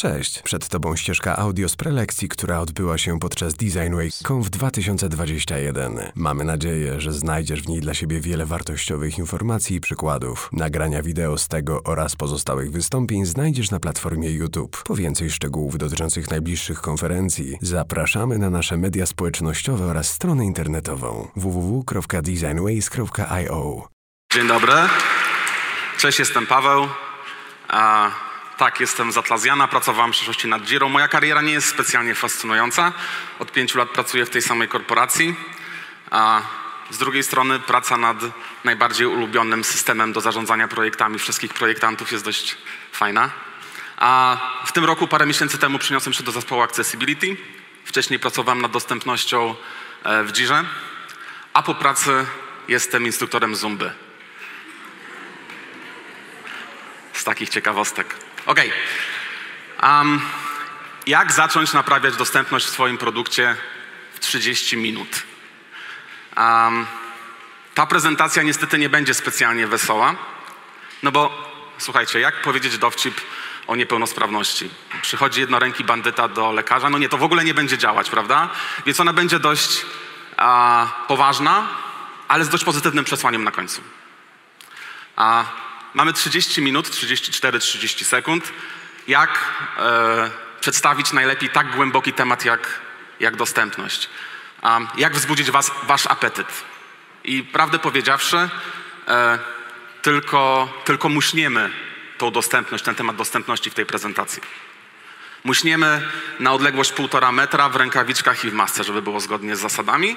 Cześć, przed Tobą ścieżka audio z prelekcji, która odbyła się podczas Design Week Conf 2021. Mamy nadzieję, że znajdziesz w niej dla siebie wiele wartościowych informacji i przykładów. Nagrania wideo z tego oraz pozostałych wystąpień znajdziesz na platformie YouTube. Po więcej szczegółów dotyczących najbliższych konferencji zapraszamy na nasze media społecznościowe oraz stronę internetową www.designways.io. Dzień dobry. Cześć, jestem Paweł. A, tak, jestem z Atlaziana, pracowałem w przeszłości nad Giro. Moja kariera nie jest specjalnie fascynująca. Od pięciu lat pracuję w tej samej korporacji. A z drugiej strony praca nad najbardziej ulubionym systemem do zarządzania projektami wszystkich projektantów jest dość fajna. A w tym roku, parę miesięcy temu przyniosłem się do zespołu Accessibility. Wcześniej pracowałem nad dostępnością e, w Girze, a po pracy jestem instruktorem Zumby. Z takich ciekawostek. Ok. Um, jak zacząć naprawiać dostępność w swoim produkcie w 30 minut? Um, ta prezentacja niestety nie będzie specjalnie wesoła, no bo słuchajcie, jak powiedzieć dowcip o niepełnosprawności? Przychodzi jednoręki bandyta do lekarza, no nie, to w ogóle nie będzie działać, prawda? Więc ona będzie dość a, poważna, ale z dość pozytywnym przesłaniem na końcu. A Mamy 30 minut, 34-30 sekund. Jak e, przedstawić najlepiej tak głęboki temat jak, jak dostępność? Um, jak wzbudzić was, wasz apetyt? I prawdę powiedziawszy, e, tylko, tylko muśniemy tą dostępność, ten temat dostępności w tej prezentacji. Muśniemy na odległość półtora metra w rękawiczkach i w masce, żeby było zgodnie z zasadami.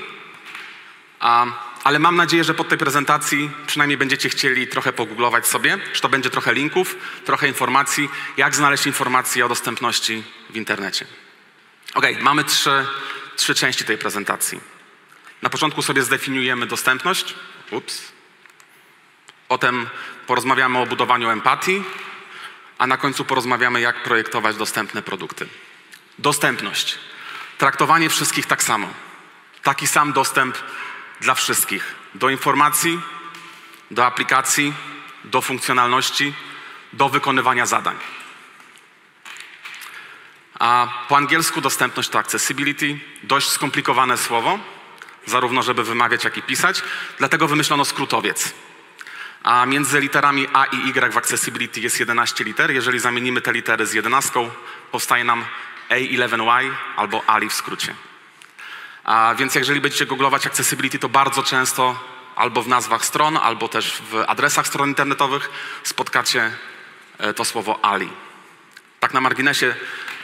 Um, ale mam nadzieję, że pod tej prezentacji przynajmniej będziecie chcieli trochę pogooglować sobie, że to będzie trochę linków, trochę informacji, jak znaleźć informacje o dostępności w internecie. Ok, mamy trzy, trzy części tej prezentacji. Na początku sobie zdefiniujemy dostępność. Ups. Potem porozmawiamy o budowaniu empatii, a na końcu porozmawiamy, jak projektować dostępne produkty. Dostępność. Traktowanie wszystkich tak samo. Taki sam dostęp dla wszystkich. Do informacji, do aplikacji, do funkcjonalności, do wykonywania zadań. A po angielsku dostępność to accessibility, dość skomplikowane słowo, zarówno żeby wymawiać, jak i pisać, dlatego wymyślono skrótowiec. A między literami A i Y w accessibility jest 11 liter. Jeżeli zamienimy te litery z 11, powstaje nam A11Y albo ALI w skrócie. A więc jeżeli będziecie googlować accessibility, to bardzo często albo w nazwach stron, albo też w adresach stron internetowych spotkacie e, to słowo Ali. Tak na marginesie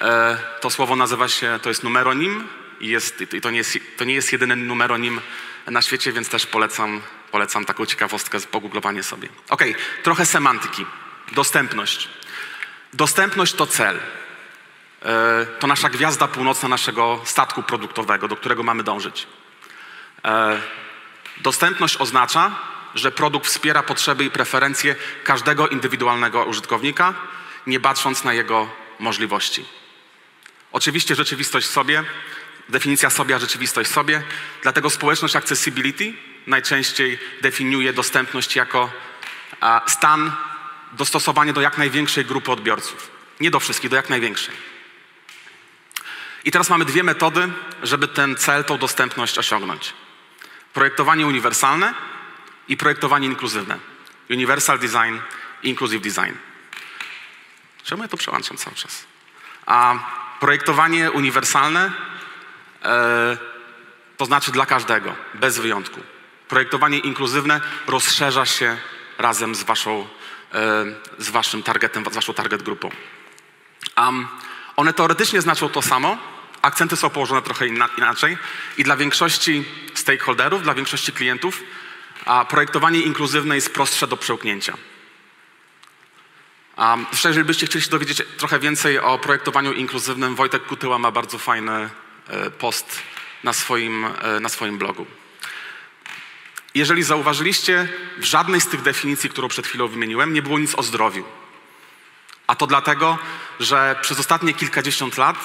e, to słowo nazywa się, to jest numeronim i, jest, i to, nie jest, to nie jest jedyny numeronim na świecie, więc też polecam, polecam taką ciekawostkę, pogooglowanie sobie. Ok, trochę semantyki. Dostępność. Dostępność to cel. E, to nasza gwiazda północna naszego statku produktowego, do którego mamy dążyć. E, dostępność oznacza, że produkt wspiera potrzeby i preferencje każdego indywidualnego użytkownika, nie patrząc na jego możliwości. Oczywiście rzeczywistość sobie, definicja sobie, a rzeczywistość sobie, dlatego społeczność accessibility najczęściej definiuje dostępność jako stan dostosowania do jak największej grupy odbiorców. Nie do wszystkich, do jak największej. I teraz mamy dwie metody, żeby ten cel, tą dostępność osiągnąć. Projektowanie uniwersalne i projektowanie inkluzywne. Universal Design Inclusive Design. Czemu ja to przełączam cały czas? A projektowanie uniwersalne e, to znaczy dla każdego, bez wyjątku. Projektowanie inkluzywne rozszerza się razem z, waszą, e, z waszym targetem, z waszą target grupą. Um, one teoretycznie znaczą to samo, akcenty są położone trochę inaczej i dla większości stakeholderów, dla większości klientów a projektowanie inkluzywne jest prostsze do przełknięcia. A jeżeli byście chcieli się dowiedzieć trochę więcej o projektowaniu inkluzywnym, Wojtek Kutyła ma bardzo fajny e, post na swoim, e, na swoim blogu. Jeżeli zauważyliście, w żadnej z tych definicji, którą przed chwilą wymieniłem, nie było nic o zdrowiu. A to dlatego, że przez ostatnie kilkadziesiąt lat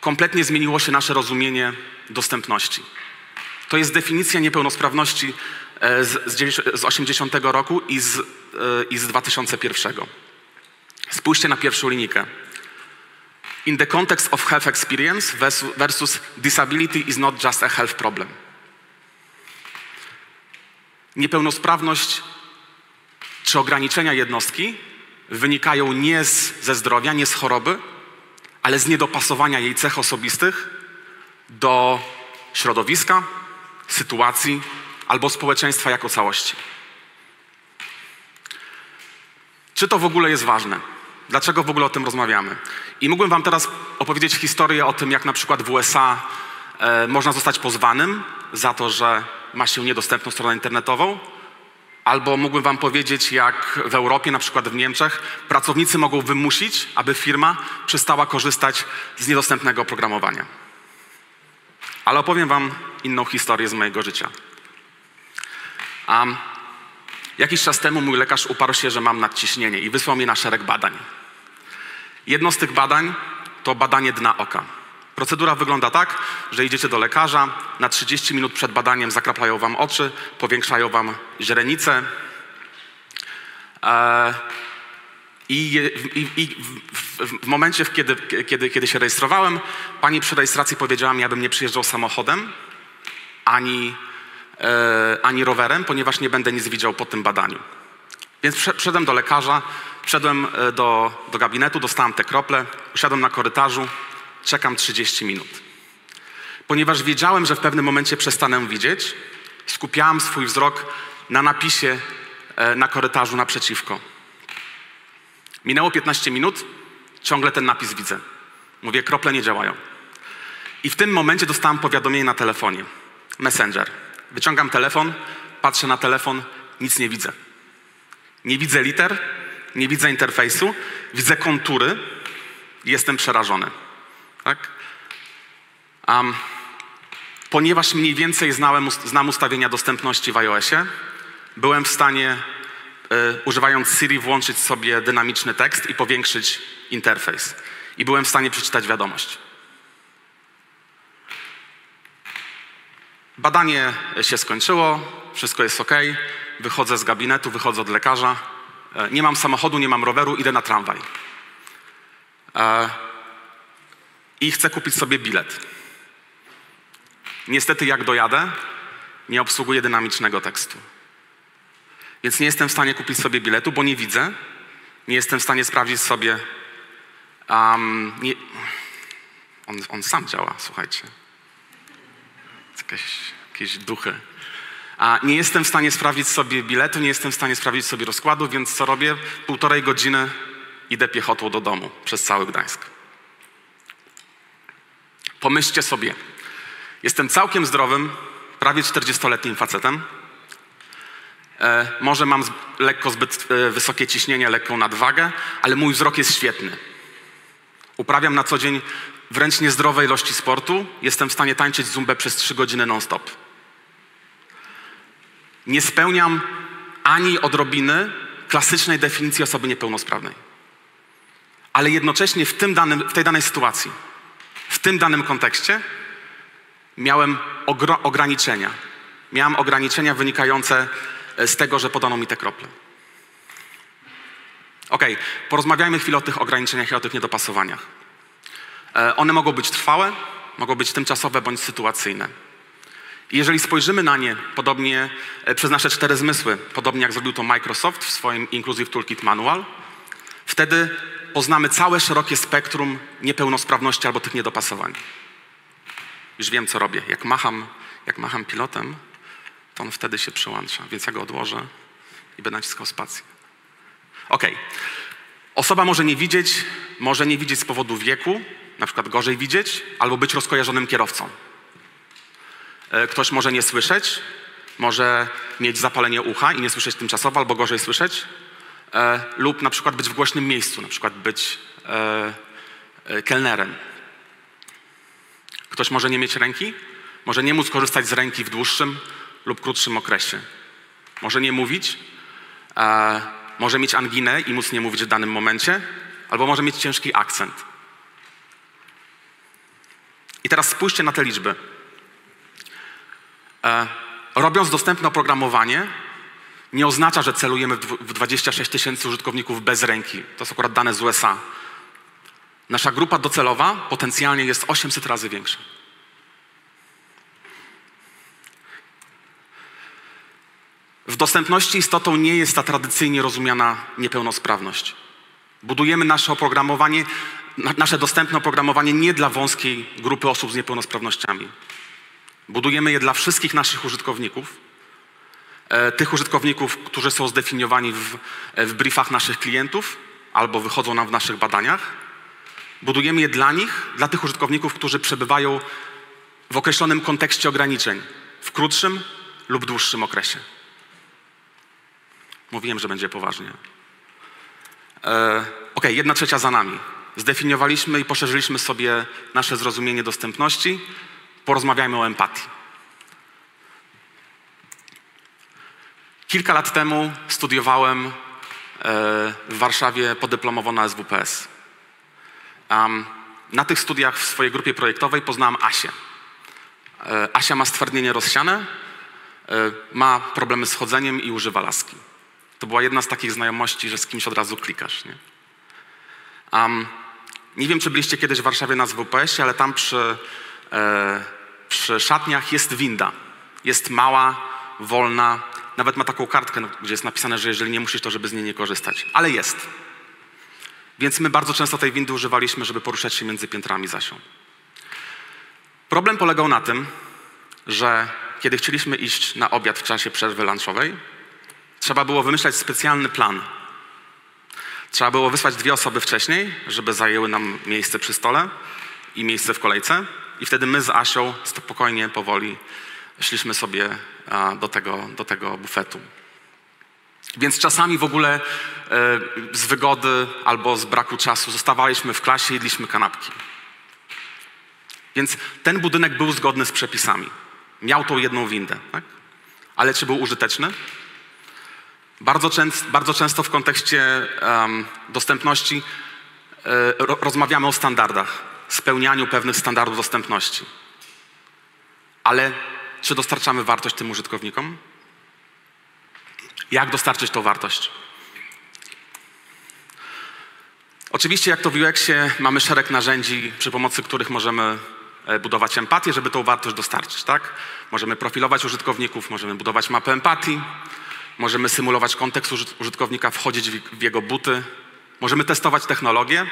kompletnie zmieniło się nasze rozumienie dostępności. To jest definicja niepełnosprawności e, z, z 80 roku i z, e, i z 2001. Spójrzcie na pierwszą linijkę. In the context of health experience versus, disability is not just a health problem. Niepełnosprawność czy ograniczenia jednostki wynikają nie z, ze zdrowia, nie z choroby, ale z niedopasowania jej cech osobistych do środowiska, sytuacji albo społeczeństwa jako całości. Czy to w ogóle jest ważne? Dlaczego w ogóle o tym rozmawiamy? I mógłbym Wam teraz opowiedzieć historię o tym, jak na przykład w USA e, można zostać pozwanym za to, że ma się niedostępną stronę internetową, albo mógłbym Wam powiedzieć, jak w Europie, na przykład w Niemczech, pracownicy mogą wymusić, aby firma przestała korzystać z niedostępnego oprogramowania. Ale opowiem Wam inną historię z mojego życia. Um, jakiś czas temu mój lekarz uparł się, że mam nadciśnienie i wysłał mnie na szereg badań. Jedno z tych badań to badanie dna oka. Procedura wygląda tak, że idziecie do lekarza, na 30 minut przed badaniem zakraplają wam oczy, powiększają wam źrenice. E, I, i, i w, w, w, momencie, kiedy, kiedy, kiedy się rejestrowałem, pani przy rejestracji powiedziała mi, abym nie przyjeżdżał samochodem ani, e, ani rowerem, ponieważ nie będę nic widział po tym badaniu. Więc wszedłem do lekarza, wszedłem e, do, do gabinetu, dostałem te krople, usiadłem na korytarzu, czekam 30 minut. Ponieważ wiedziałem, że w pewnym momencie przestanę widzieć, skupiałem swój wzrok na napisie e, na korytarzu naprzeciwko. Minęło 15 minut, ciągle ten napis widzę. Mówię, krople nie działają. I w tym momencie dostałem powiadomienie na telefonie. Messenger. Wyciągam telefon, patrzę na telefon, nic nie widzę. Nie widzę liter, nie widzę interfejsu, widzę kontury i jestem przerażony. Tak? Um, ponieważ mniej więcej znałem, znam ustawienia dostępności w iOSie, byłem w stanie, y, używając Siri, włączyć sobie dynamiczny tekst i powiększyć interfejs. I byłem w stanie przeczytać wiadomość. Badanie się skończyło, wszystko jest ok. Wychodzę z gabinetu, wychodzę od lekarza. E, nie mam samochodu, nie mam roweru, idę na tramwaj. E, I chcę kupić sobie bilet. Niestety, jak dojadę, nie obsługuję dynamicznego tekstu. Więc nie jestem w stanie kupić sobie biletu, bo nie widzę. Nie jestem w stanie sprawdzić sobie. Um, nie, on, on sam działa, słuchajcie. Jakieś, jakieś duchy. A nie jestem w stanie sprawdzić sobie biletu, nie jestem w stanie sprawdzić sobie rozkładu, więc co robię? Półtorej godziny idę piechotą do domu przez cały Gdańsk. Pomyślcie sobie, jestem całkiem zdrowym, prawie 40-letnim facetem. E, może mam z, lekko zbyt e, wysokie ciśnienie, lekką nadwagę, ale mój wzrok jest świetny. Uprawiam na co dzień wręcz niezdrowe ilości sportu. Jestem w stanie tańczyć zumbę przez 3 godziny non-stop nie spełniam ani odrobiny klasycznej definicji osoby niepełnosprawnej. Ale jednocześnie w, tym danym, w tej danej sytuacji, w tym danym kontekście miałem ograniczenia. Miałem ograniczenia wynikające e, z tego, że podano mi te krople. Ok, porozmawiajmy chwilę o tych ograniczeniach i o tych niedopasowaniach. E, one mogą być trwałe, mogą być tymczasowe bądź sytuacyjne. Jeżeli spojrzymy na nie podobnie e, przez nasze cztery zmysły, podobnie jak zrobił to Microsoft w swoim Inclusive Toolkit Manual, wtedy poznamy całe szerokie spektrum niepełnosprawności albo tych niedopasowań. Już wiem, co robię. Jak macham, jak macham pilotem, to on wtedy się przyłącza, więc ja go odłożę i będę naciskał spację. Ok. Osoba może nie widzieć, może nie widzieć z powodu wieku, na przykład gorzej widzieć, albo być rozkojarzonym kierowcą. E, ktoś może nie słyszeć, może mieć zapalenie ucha i nie słyszeć tymczasowo, albo gorzej słyszeć, e, lub na przykład być w głośnym miejscu, na przykład być e, kelnerem. Ktoś może nie mieć ręki, może nie móc korzystać z ręki w dłuższym lub krótszym okresie. Może nie mówić, może mieć anginę i móc nie mówić w danym momencie, albo może mieć ciężki akcent. I teraz spójrzcie na te liczby. E, robiąc dostępne oprogramowanie, nie oznacza, że celujemy w 26 tysięcy użytkowników bez ręki. To są akurat dane z USA. Nasza grupa docelowa potencjalnie jest 800 razy większa. W dostępności istotą nie jest ta tradycyjnie rozumiana niepełnosprawność. Budujemy nasze oprogramowanie, nasze dostępne oprogramowanie nie dla wąskiej grupy osób z niepełnosprawnościami. Budujemy je dla wszystkich naszych użytkowników, tych użytkowników, którzy są zdefiniowani w, w briefach naszych klientów albo wychodzą nam w naszych badaniach. Budujemy je dla nich, dla tych użytkowników, którzy przebywają w określonym kontekście ograniczeń, w krótszym lub dłuższym okresie. Mówiłem, że będzie poważnie. E, ok, jedna trzecia za nami. Zdefiniowaliśmy i poszerzyliśmy sobie nasze zrozumienie dostępności. Porozmawiajmy o empatii. Kilka lat temu studiowałem e, w Warszawie podyplomowo na SWPS. Na tych studiach w swojej grupie projektowej poznałem Asię. E, Asia ma stwardnienie rozsiane, e, ma problemy z chodzeniem i używa laski. To była jedna z takich znajomości, że z kimś od razu klikasz. Nie, um, nie wiem, czy byliście kiedyś w Warszawie na SWPS-ie, ale tam przy, e, przy szatniach jest winda. Jest mała, wolna, nawet ma taką kartkę, gdzie jest napisane, że jeżeli nie musisz, to żeby z niej nie korzystać. Ale jest. Więc my bardzo często tej windy używaliśmy, żeby poruszać się między piętrami Zasią. Problem polegał na tym, że kiedy chcieliśmy iść na obiad w czasie przerwy lunchowej, trzeba było wymyślać specjalny plan. Trzeba było wysłać dwie osoby wcześniej, żeby zajęły nam miejsce przy stole i miejsce w kolejce. I wtedy my z Asią spokojnie, powoli szliśmy sobie do tego, do tego bufetu. Więc czasami w ogóle e, z wygody albo z braku czasu zostawaliśmy w klasie jedliśmy kanapki. Więc ten budynek był zgodny z przepisami. Miał tą jedną windę. Tak? Ale czy był użyteczny? Bardzo, częst, bardzo często w kontekście um, dostępności ro, rozmawiamy o standardach, spełnianiu pewnych standardów dostępności. Ale czy dostarczamy wartość tym użytkownikom? Jak dostarczyć tą wartość? Oczywiście, jak to w UX-ie, mamy szereg narzędzi, przy pomocy których możemy e, budować empatię, żeby tą wartość dostarczyć, tak? Możemy profilować użytkowników, możemy budować mapę empatii, możemy symulować kontekst użytkownika, wchodzić w jego buty, możemy testować technologie,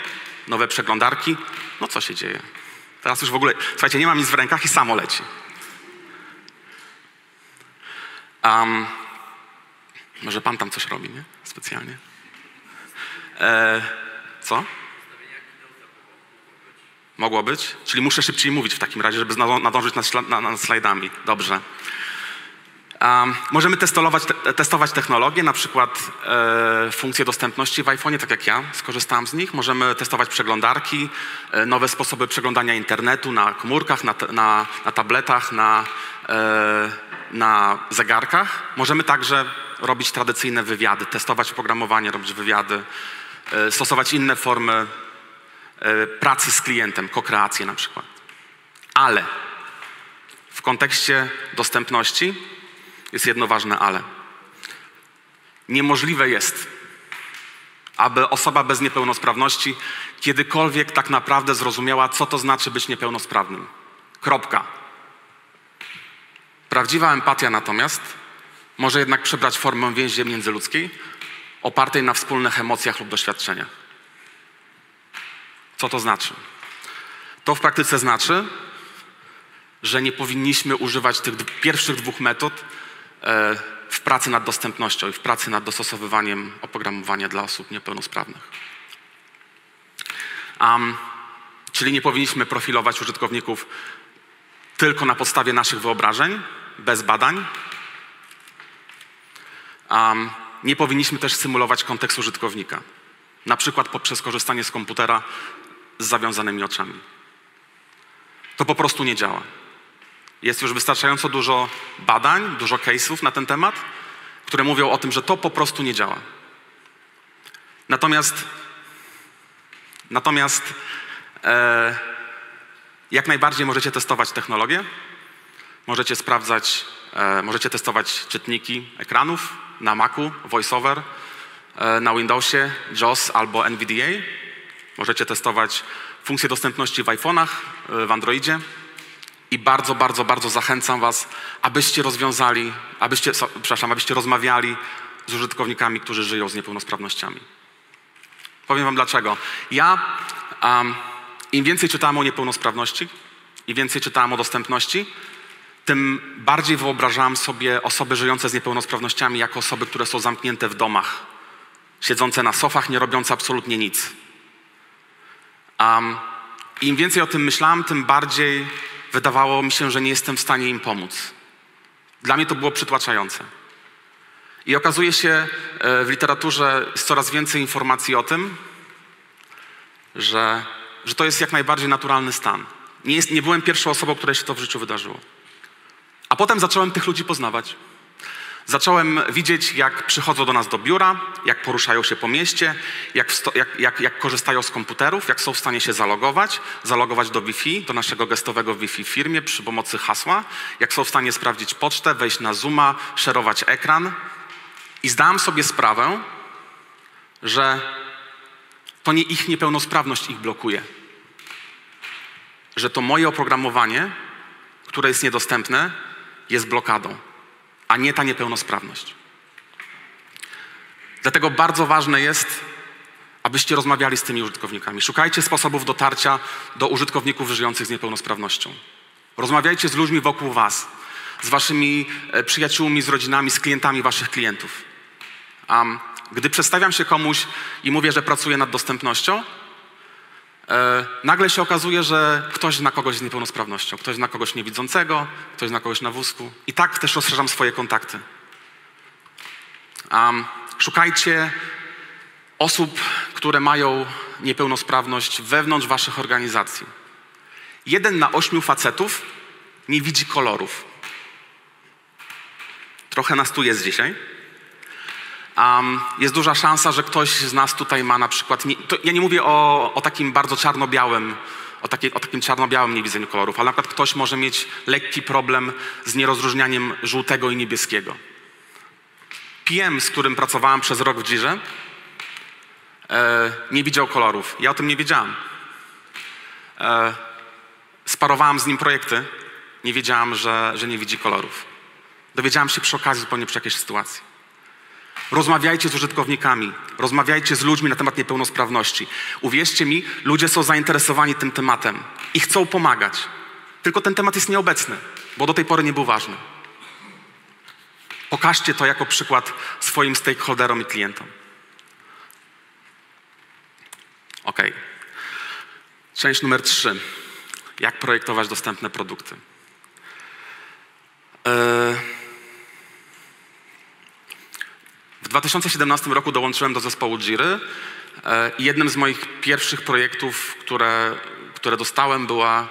nowe przeglądarki. No co się dzieje? Teraz już w ogóle, słuchajcie, nie mam nic w rękach i samo leci. Um, może pan tam coś robi, nie? Specjalnie. E, co? Mogło być? Czyli muszę szybciej mówić w takim razie, żeby nadążyć nad, nad, nad slajdami. Dobrze. Um, możemy testować, te, testować technologie, na przykład e, funkcje dostępności w iPhone'ie, tak jak ja skorzystałam z nich. Możemy testować przeglądarki, e, nowe sposoby przeglądania internetu na komórkach, na, na, na tabletach, na, e, na zegarkach. Możemy także robić tradycyjne wywiady, testować oprogramowanie, robić wywiady, e, stosować inne formy e, pracy z klientem, kokreację na przykład. Ale w kontekście dostępności jest jedno ważne ale. Niemożliwe jest, aby osoba bez niepełnosprawności kiedykolwiek tak naprawdę zrozumiała, co to znaczy być niepełnosprawnym. Kropka. Prawdziwa empatia natomiast może jednak przybrać formę więzi międzyludzkiej, opartej na wspólnych emocjach lub doświadczeniach. Co to znaczy? To w praktyce znaczy, że nie powinniśmy używać tych pierwszych dwóch metod e, w pracy nad dostępnością i w pracy nad dostosowywaniem oprogramowania dla osób niepełnosprawnych. Um, czyli nie powinniśmy profilować użytkowników tylko na podstawie naszych wyobrażeń, bez badań, Um, nie powinniśmy też symulować kontekstu użytkownika, na przykład poprzez korzystanie z komputera z zawiązanymi oczami. To po prostu nie działa. Jest już wystarczająco dużo badań, dużo case'ów na ten temat, które mówią o tym, że to po prostu nie działa. Natomiast, natomiast e, jak najbardziej możecie testować technologię, możecie sprawdzać, e, możecie testować czytniki ekranów, na Macu, VoiceOver, e, na Windowsie, JAWS albo NVDA. Możecie testować funkcję dostępności w iPhone'ach, y, w Androidzie i bardzo, bardzo, bardzo zachęcam Was, abyście rozwiązali, abyście, przepraszam, abyście rozmawiali z użytkownikami, którzy żyją z niepełnosprawnościami. Powiem Wam dlaczego. Ja um, im więcej czytałem o niepełnosprawności i więcej czytałem o dostępności, tym bardziej wyobrażałem sobie osoby żyjące z niepełnosprawnościami jako osoby, które są zamknięte w domach, siedzące na sofach, nie robiące absolutnie nic. Um, Im więcej o tym myślałem, tym bardziej wydawało mi się, że nie jestem w stanie im pomóc. Dla mnie to było przytłaczające. I okazuje się, e, w literaturze jest coraz więcej informacji o tym, że, że to jest jak najbardziej naturalny stan. Nie, jest, nie byłem pierwszą osobą, której się to w życiu wydarzyło. A potem zacząłem tych ludzi poznawać. Zacząłem widzieć, jak przychodzą do nas do biura, jak poruszają się po mieście, jak, jak, jak, jak, korzystają z komputerów, jak są w stanie się zalogować, zalogować do Wi-Fi, do naszego gestowego Wi-Fi w firmie przy pomocy hasła, jak są w stanie sprawdzić pocztę, wejść na Zooma, szerować ekran. I zdałem sobie sprawę, że to nie ich niepełnosprawność ich blokuje. Że to moje oprogramowanie, które jest niedostępne, jest blokadą, a nie ta niepełnosprawność. Dlatego bardzo ważne jest, abyście rozmawiali z tymi użytkownikami. Szukajcie sposobów dotarcia do użytkowników żyjących z niepełnosprawnością. Rozmawiajcie z ludźmi wokół Was, z Waszymi e, przyjaciółmi, z rodzinami, z klientami Waszych klientów. Um, gdy przedstawiam się komuś i mówię, że pracuję nad dostępnością, nagle się okazuje, że ktoś zna kogoś z niepełnosprawnością, ktoś zna kogoś niewidzącego, ktoś zna kogoś na wózku. I tak też rozszerzam swoje kontakty. Um, szukajcie osób, które mają niepełnosprawność wewnątrz waszych organizacji. Jeden na ośmiu facetów nie widzi kolorów. Trochę nas tu jest dzisiaj. Um, jest duża szansa, że ktoś z nas tutaj ma na przykład. Nie, ja nie mówię o, o takim bardzo czarno-białym, o, o takim czarno-białym niewidzeniu kolorów, ale na przykład ktoś może mieć lekki problem z nierozróżnianiem żółtego i niebieskiego. PM, z którym pracowałem przez rok w Dzirze, e, nie widział kolorów. Ja o tym nie wiedziałem. E, sparowałem z nim projekty, nie wiedziałem, że, że nie widzi kolorów. Dowiedziałem się przy okazji zupełnie przy jakiejś sytuacji. Rozmawiajcie z użytkownikami, rozmawiajcie z ludźmi na temat niepełnosprawności. Uwierzcie mi, ludzie są zainteresowani tym tematem i chcą pomagać. Tylko ten temat jest nieobecny, bo do tej pory nie był ważny. Pokażcie to jako przykład swoim stakeholderom i klientom. Ok. Część numer trzy. Jak projektować dostępne produkty? Yy... W 2017 roku dołączyłem do zespołu Jiry e, i jednym z moich pierwszych projektów, które, które dostałem, była,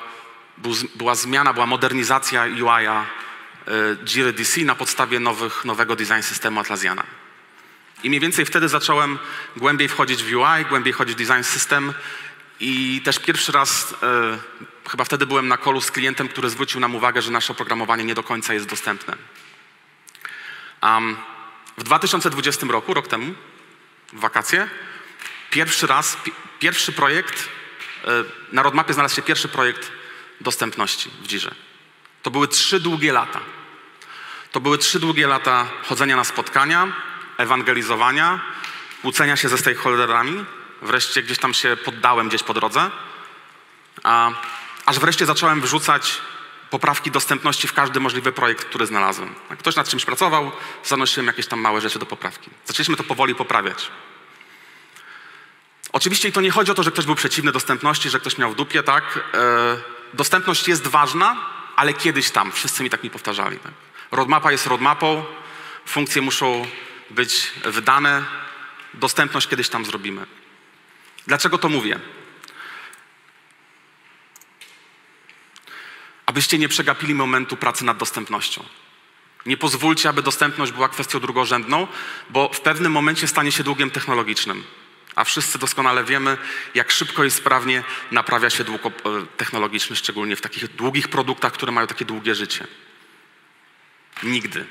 była zmiana, była modernizacja UI-a e, Jiry DC na podstawie nowych, nowego design systemu Atlassiana. I mniej więcej wtedy zacząłem głębiej wchodzić w UI, głębiej wchodzić w design system i też pierwszy raz, e, chyba wtedy byłem na kolu z klientem, który zwrócił nam uwagę, że nasze oprogramowanie nie do końca jest dostępne. Um, w 2020 roku, rok temu, w wakacje, pierwszy raz, pierwszy projekt, e, na roadmapie znalazł się pierwszy projekt dostępności w Dzirze. To były trzy długie lata. To były trzy długie lata chodzenia na spotkania, ewangelizowania, kłócenia się ze stakeholderami. Wreszcie gdzieś tam się poddałem gdzieś po drodze. A, aż wreszcie zacząłem wrzucać poprawki dostępności w każdy możliwy projekt, który znalazłem. Ktoś nad czymś pracował, zanosiłem jakieś tam małe rzeczy do poprawki. Zaczęliśmy to powoli poprawiać. Oczywiście to nie chodzi o to, że ktoś był przeciwny dostępności, że ktoś miał w dupie, tak? E, dostępność jest ważna, ale kiedyś tam. Wszyscy mi tak mi powtarzali. Tak? Roadmapa jest roadmapą, funkcje muszą być wydane, dostępność kiedyś tam zrobimy. Dlaczego to mówię? Abyście nie przegapili momentu pracy nad dostępnością. Nie pozwólcie, aby dostępność była kwestią drugorzędną, bo w pewnym momencie stanie się długiem technologicznym. A wszyscy doskonale wiemy, jak szybko i sprawnie naprawia się dług e, technologiczny, szczególnie w takich długich produktach, które mają takie długie życie. Nigdy.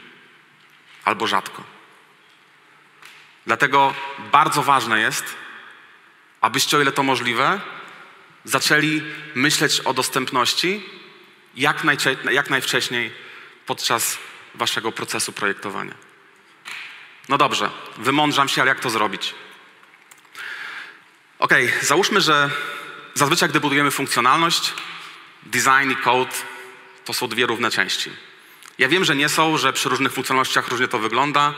Albo rzadko. Dlatego bardzo ważne jest, abyście, o ile to możliwe, zaczęli myśleć o dostępności jak, najcze- jak najwcześniej podczas waszego procesu projektowania. No dobrze, wymądrzam się, ale jak to zrobić? Ok, załóżmy, że zazwyczaj, gdy budujemy funkcjonalność, design i code to są dwie równe części. Ja wiem, że nie są, że przy różnych funkcjonalnościach różnie to wygląda.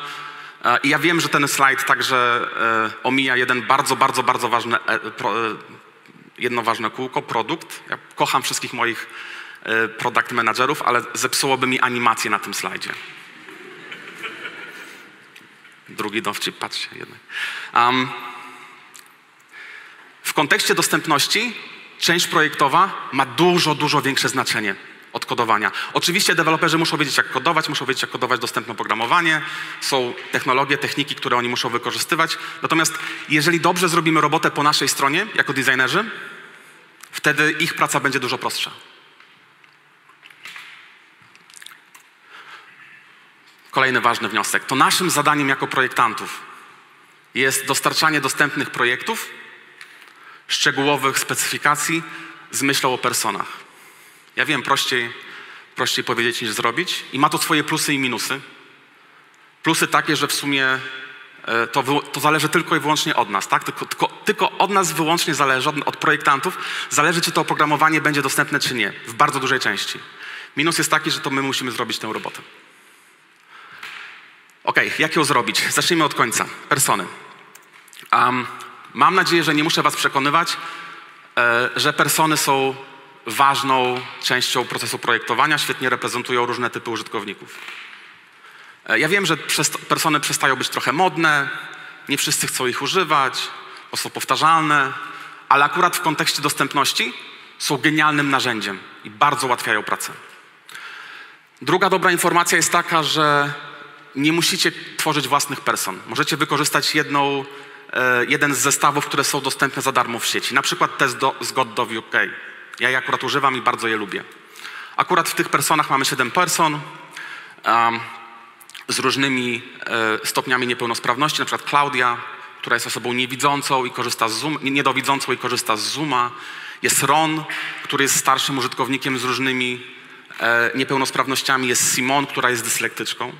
E, I ja wiem, że ten slajd także e, omija jeden bardzo, bardzo, bardzo ważny, e, jedno ważne kółko, produkt. Ja kocham wszystkich moich product managerów, ale zepsułoby mi animację na tym slajdzie. Drugi dowcip, patrzcie jednak. Um, w kontekście dostępności część projektowa ma dużo, dużo większe znaczenie od kodowania. Oczywiście deweloperzy muszą wiedzieć, jak kodować, muszą wiedzieć, jak kodować dostępne oprogramowanie. Są technologie, techniki, które oni muszą wykorzystywać. Natomiast jeżeli dobrze zrobimy robotę po naszej stronie, jako designerzy, wtedy ich praca będzie dużo prostsza. Kolejny ważny wniosek. To naszym zadaniem jako projektantów jest dostarczanie dostępnych projektów, szczegółowych specyfikacji z myślą o personach. Ja wiem, prościej, prościej powiedzieć niż zrobić i ma to swoje plusy i minusy. Plusy takie, że w sumie e, to, to zależy tylko i wyłącznie od nas, tak? Tylko, tylko, tylko od nas wyłącznie zależy, od, od projektantów, zależy, czy to oprogramowanie będzie dostępne, czy nie, w bardzo dużej części. Minus jest taki, że to my musimy zrobić tę robotę. Ok, jak ją zrobić? Zacznijmy od końca. Persony. Um, mam nadzieję, że nie muszę Was przekonywać, e, że persony są ważną częścią procesu projektowania, świetnie reprezentują różne typy użytkowników. E, ja wiem, że persony przestają być trochę modne, nie wszyscy chcą ich używać, bo są powtarzalne, ale akurat w kontekście dostępności są genialnym narzędziem i bardzo ułatwiają pracę. Druga dobra informacja jest taka, że nie musicie tworzyć własnych person. Możecie wykorzystać jedną, e, jeden z zestawów, które są dostępne za darmo w sieci. Na przykład test do, z God UK. Ja je akurat używam i bardzo je lubię. Akurat w tych personach mamy 7 person um, z różnymi e, stopniami niepełnosprawności, na przykład Klaudia, która jest osobą niewidzącą i korzysta z Zoom, niedowidzącą i korzysta z Zooma. Jest Ron, który jest starszym użytkownikiem z różnymi e, niepełnosprawnościami. Jest Simon, która jest dyslektyczką.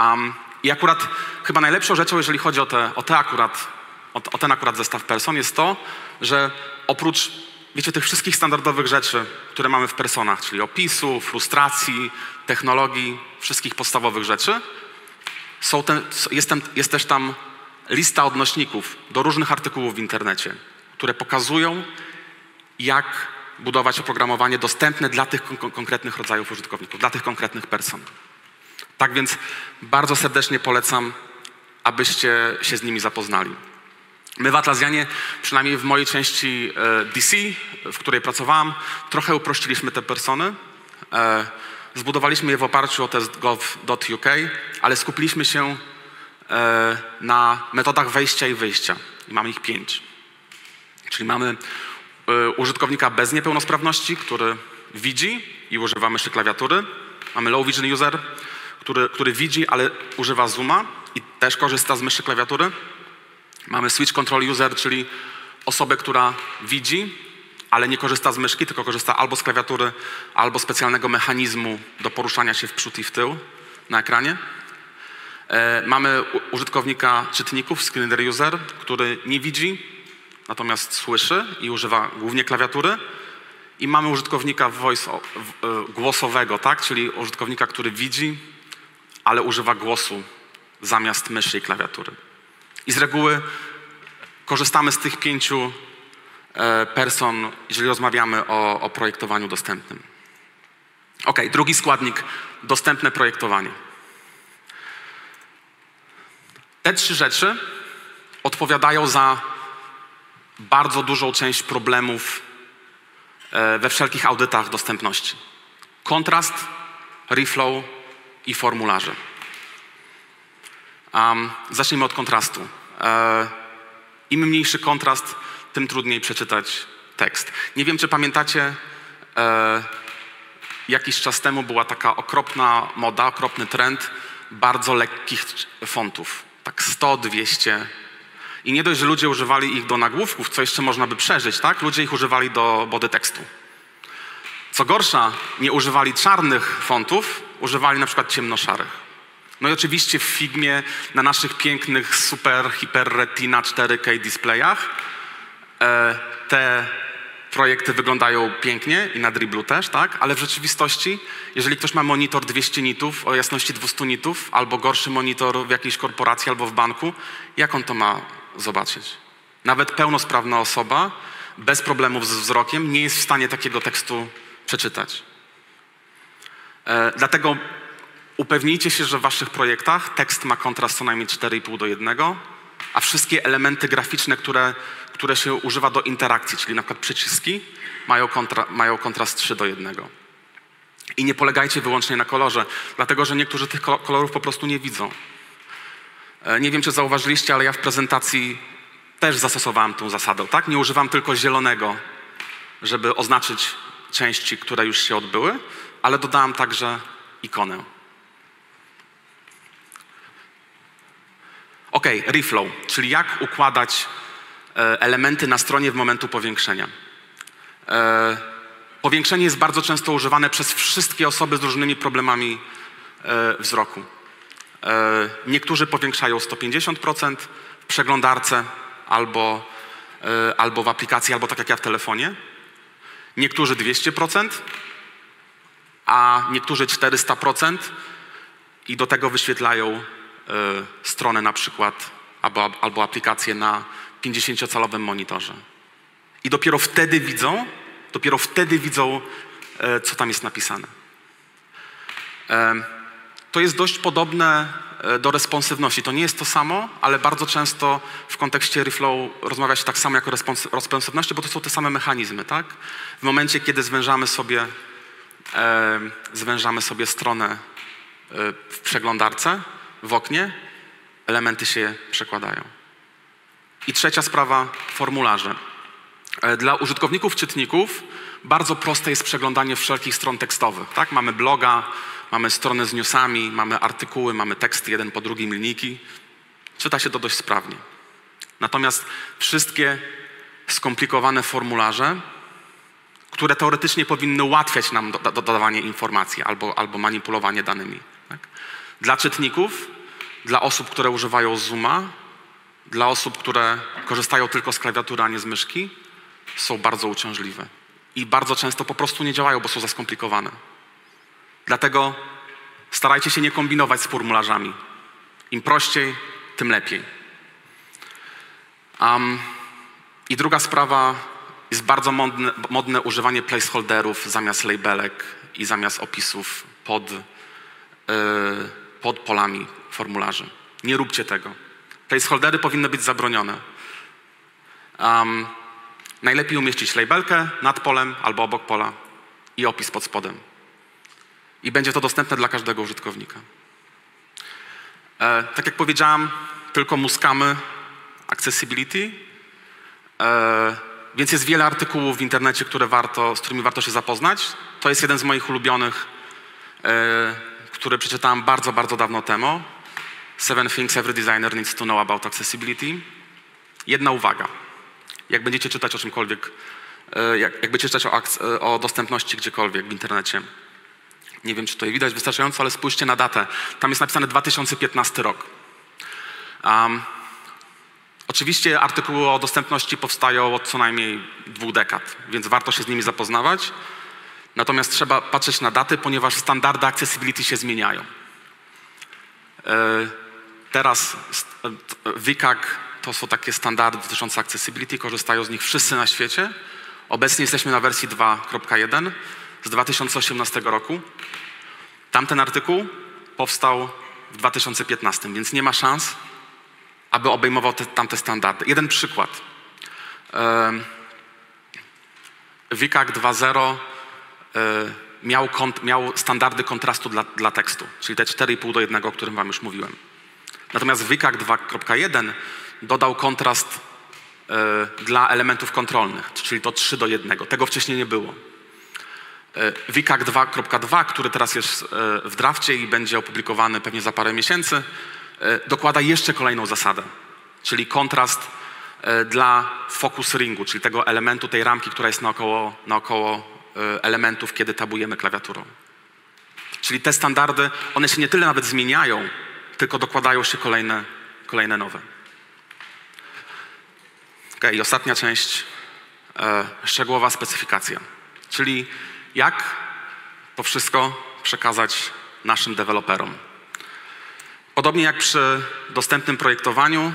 Um, I akurat chyba najlepszą rzeczą, jeżeli chodzi o, te, o, te akurat, o, o ten akurat zestaw person, jest to, że oprócz wiecie, tych wszystkich standardowych rzeczy, które mamy w personach, czyli opisu, frustracji, technologii, wszystkich podstawowych rzeczy, są jest, jest też tam lista odnośników do różnych artykułów w internecie, które pokazują, jak budować oprogramowanie dostępne dla tych konkretnych rodzajów użytkowników, dla tych konkretnych person. Tak więc bardzo serdecznie polecam, abyście się z nimi zapoznali. My w Atlazianie, przynajmniej w mojej części e, DC, w której pracowałam, trochę uprościliśmy te persony. E, zbudowaliśmy je w oparciu o test gov.uk, ale skupiliśmy się e, na metodach wejścia i wyjścia. I mamy ich pięć. Czyli mamy użytkownika bez niepełnosprawności, który widzi i używa myszy klawiatury. Mamy low vision user, który, który widzi, ale używa Zooma i też korzysta z myszy klawiatury. Mamy switch control user, czyli osobę, która widzi, ale nie korzysta z myszki, tylko korzysta albo z klawiatury, albo specjalnego mechanizmu do poruszania się w przód i w tył na ekranie. E, mamy użytkownika czytników, screen reader user, który nie widzi, natomiast słyszy i używa głównie klawiatury. I mamy użytkownika voice, e, głosowego, tak? czyli użytkownika, który widzi, ale używa głosu zamiast myszy i klawiatury. I z reguły korzystamy z tych pięciu e, person, jeżeli rozmawiamy o, o projektowaniu dostępnym. Ok, drugi składnik dostępne projektowanie. Te trzy rzeczy odpowiadają za bardzo dużą część problemów e, we wszelkich audytach dostępności. Kontrast, reflow i formularze. Um, zacznijmy od kontrastu. E, Im mniejszy kontrast, tym trudniej przeczytać tekst. Nie wiem, czy pamiętacie, e, jakiś czas temu była taka okropna moda, okropny trend bardzo lekkich fontów. Tak 100, 200. I nie dość, że ludzie używali ich do nagłówków, co jeszcze można by przeżyć, tak? Ludzie ich używali do body tekstu. Co gorsza, nie używali czarnych fontów, używali na przykład ciemnoszarych. No i oczywiście w Figmie na naszych pięknych super hiper retina 4K displayach e, te projekty wyglądają pięknie i na driblu też, tak? Ale w rzeczywistości, jeżeli ktoś ma monitor 200 nitów o jasności 200 nitów albo gorszy monitor w jakiejś korporacji albo w banku, jak on to ma zobaczyć? Nawet pełnosprawna osoba bez problemów z wzrokiem nie jest w stanie takiego tekstu przeczytać. E, dlatego upewnijcie się, że w waszych projektach tekst ma kontrast co najmniej 4,5 do 1, a wszystkie elementy graficzne, które, które się używa do interakcji, czyli na przykład przyciski, mają, kontra, mają kontrast 3 do 1. I nie polegajcie wyłącznie na kolorze, dlatego że niektórzy tych kolorów po prostu nie widzą. E, nie wiem, czy zauważyliście, ale ja w prezentacji też zastosowałem tę zasadę, tak? Nie używam tylko zielonego, żeby oznaczyć części, które już się odbyły, ale dodałem także ikonę. Ok, reflow, czyli jak układać e, elementy na stronie w momentu powiększenia. E, powiększenie jest bardzo często używane przez wszystkie osoby z różnymi problemami e, wzroku. Niektórzy powiększają 150% w przeglądarce albo, albo w aplikacji, albo tak jak ja w telefonie. Niektórzy 200%, a niektórzy 400% i do tego wyświetlają y, stronę na przykład albo, albo aplikację na 50-calowym monitorze. I dopiero wtedy widzą, dopiero wtedy widzą, y, co tam jest napisane. Y, to jest dość podobne do responsywności. To nie jest to samo, ale bardzo często w kontekście reflow rozmawia się tak samo jak o responsywności, bo to są te same mechanizmy, tak? W momencie, kiedy zwężamy sobie zwężamy sobie stronę e, w przeglądarce, w oknie, elementy się przekładają. I trzecia sprawa, formularze. E, dla użytkowników czytników bardzo proste jest przeglądanie wszelkich stron tekstowych. Tak? Mamy bloga, mamy strony z newsami, mamy artykuły, mamy teksty jeden po drugim, linijki. Czyta się to dość sprawnie. Natomiast wszystkie skomplikowane formularze które teoretycznie powinny ułatwiać nam do, do, dodawanie informacji albo, albo manipulowanie danymi. Tak? Dla czytników, dla osób, które używają Zooma, dla osób, które korzystają tylko z klawiatury, a nie z myszki, są bardzo uciążliwe. I bardzo często po prostu nie działają, bo są za skomplikowane. Dlatego starajcie się nie kombinować z formularzami. Im prościej, tym lepiej. Um, I druga sprawa, jest bardzo modne, modne używanie placeholderów zamiast labelek i zamiast opisów pod, yy, pod polami formularzy. Nie róbcie tego. Placeholdery powinny być zabronione. Um, najlepiej umieścić labelkę nad polem albo obok pola i opis pod spodem. I będzie to dostępne dla każdego użytkownika. E, tak jak powiedziałem, tylko muskamy accessibility. E, więc jest wiele artykułów w internecie, które warto, z którymi warto się zapoznać. To jest jeden z moich ulubionych, e, który przeczytałem bardzo, bardzo dawno temu. Seven Things Every Designer Needs to Know About Accessibility. Jedna uwaga. Jak będziecie czytać o czymkolwiek, e, jak, jak będziecie czytać o, e, o dostępności gdziekolwiek w internecie, nie wiem, czy to widać wystarczająco, ale spójrzcie na datę. Tam jest napisane 2015 rok. Um, Oczywiście artykuły o dostępności powstają od co najmniej dwóch dekad, więc warto się z nimi zapoznawać. Natomiast trzeba patrzeć na daty, ponieważ standardy accessibility się zmieniają. E, teraz WCAG to są takie standardy dotyczące accessibility, korzystają z nich wszyscy na świecie. Obecnie jesteśmy na wersji 2.1 z 2018 roku. Tamten artykuł powstał w 2015, więc nie ma szans, aby obejmował te, tamte standardy. Jeden przykład. WCAG 2.0 e, miał, miał, standardy kontrastu dla, dla, tekstu, czyli te 4,5 do 1, o którym wam już mówiłem. Natomiast WCAG 2.1 dodał kontrast e, dla elementów kontrolnych, czyli to 3 do 1. Tego wcześniej nie było. WCAG 2.2, który teraz jest e, w drafcie i będzie opublikowany pewnie za parę miesięcy, E, dokłada jeszcze kolejną zasadę, czyli kontrast e, dla focus ringu, czyli tego elementu, tej ramki, która jest naokoło, naokoło e, elementów, kiedy tabujemy klawiaturą. Czyli te standardy, one się nie tyle nawet zmieniają, tylko dokładają się kolejne, kolejne nowe. Ok, i ostatnia część, e, szczegółowa specyfikacja. Czyli jak to wszystko przekazać naszym deweloperom. Podobnie jak przy dostępnym projektowaniu,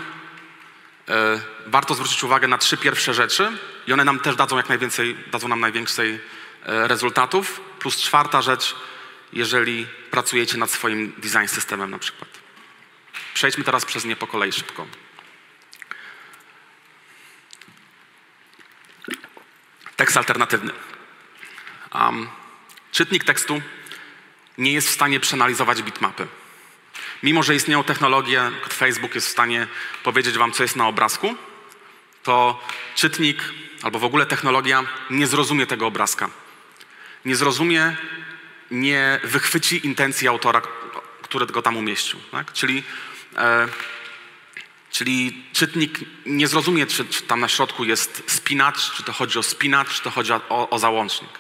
e, warto zwrócić uwagę na trzy pierwsze rzeczy i one nam też dadzą jak najwięcej, dadzą nam najwięcej e, rezultatów. Plus czwarta rzecz, jeżeli pracujecie nad swoim design systemem na przykład. Przejdźmy teraz przez nie po kolei szybko. Tekst alternatywny. Um, czytnik tekstu nie jest w stanie przeanalizować bitmapy. Mimo, że istnieją technologie, Facebook jest w stanie powiedzieć wam, co jest na obrazku, to czytnik albo w ogóle technologia nie zrozumie tego obrazka. Nie zrozumie, nie wychwyci intencji autora, który go tam umieścił. Tak? Czyli, e, czyli czytnik nie zrozumie, czy, czy, tam na środku jest spinacz, czy to chodzi o spinacz, czy to chodzi o, o załącznik.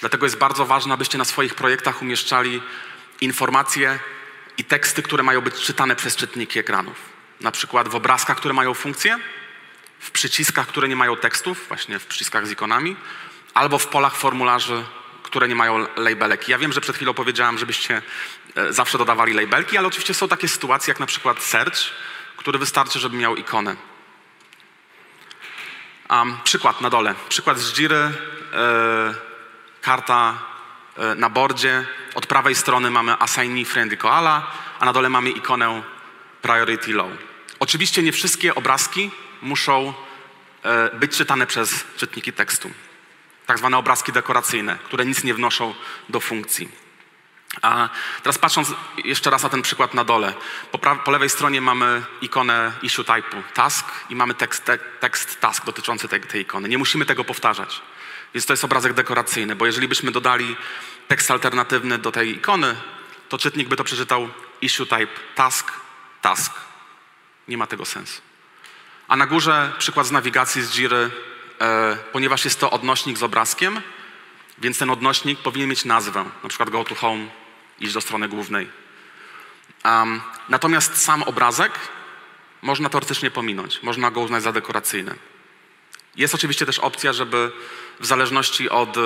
Dlatego jest bardzo ważne, abyście na swoich projektach umieszczali informacje i teksty, które mają być czytane przez czytniki ekranów. Na przykład w obrazkach, które mają funkcje, w przyciskach, które nie mają tekstów, właśnie w przyciskach z ikonami, albo w polach formularzy, które nie mają labelek. Ja wiem, że przed chwilą powiedziałam, żebyście e, zawsze dodawali labelki, ale oczywiście są takie sytuacje jak na przykład search, który wystarczy, żeby miał ikonę. Um, przykład na dole. Przykład z Jiry. Yy, karta e, na bordzie. Od prawej strony mamy assignee friendly koala, a na dole mamy ikonę priority low. Oczywiście nie wszystkie obrazki muszą e, być czytane przez czytniki tekstu. Tak zwane obrazki dekoracyjne, które nic nie wnoszą do funkcji. A teraz patrząc jeszcze raz na ten przykład na dole. Po, po lewej stronie mamy ikonę issue type'u task i mamy tekst, te, tekst task dotyczący tej ikony. Nie musimy tego powtarzać. Więc to jest obrazek dekoracyjny, bo jeżeli byśmy dodali tekst alternatywny do tej ikony, to czytnik by to przeczytał issue type task, task. Nie ma tego sensu. A na górze przykład z nawigacji z Jiry, e, ponieważ jest to odnośnik z obrazkiem, więc ten odnośnik powinien mieć nazwę, na przykład go to home, iść do strony głównej. Um, natomiast sam obrazek można teoretycznie pominąć, można go uznać za dekoracyjny. Jest oczywiście też opcja, żeby w zależności od, e,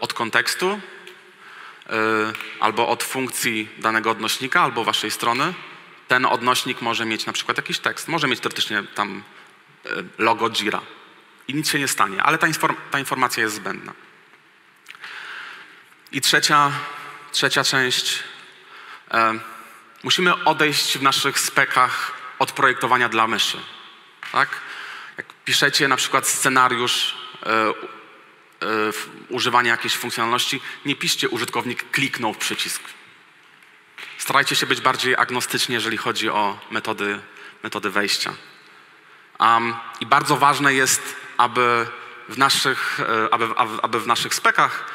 od kontekstu yy, albo od funkcji danego odnośnika, albo waszej strony, ten odnośnik może mieć na przykład jakiś tekst, może mieć teoretycznie tam yy, logo Jira i nic się nie stanie, ale ta, inform ta informacja jest zbędna. I trzecia, trzecia część. Yy, musimy odejść w naszych spekach od projektowania dla myszy. Tak? Piszecie na przykład scenariusz E, używania jakiejś funkcjonalności, nie piszcie użytkownik kliknął w przycisk. Starajcie się być bardziej agnostyczni, jeżeli chodzi o metody, metody wejścia. Um, I bardzo ważne jest, aby w naszych, e, aby, aby w naszych spekach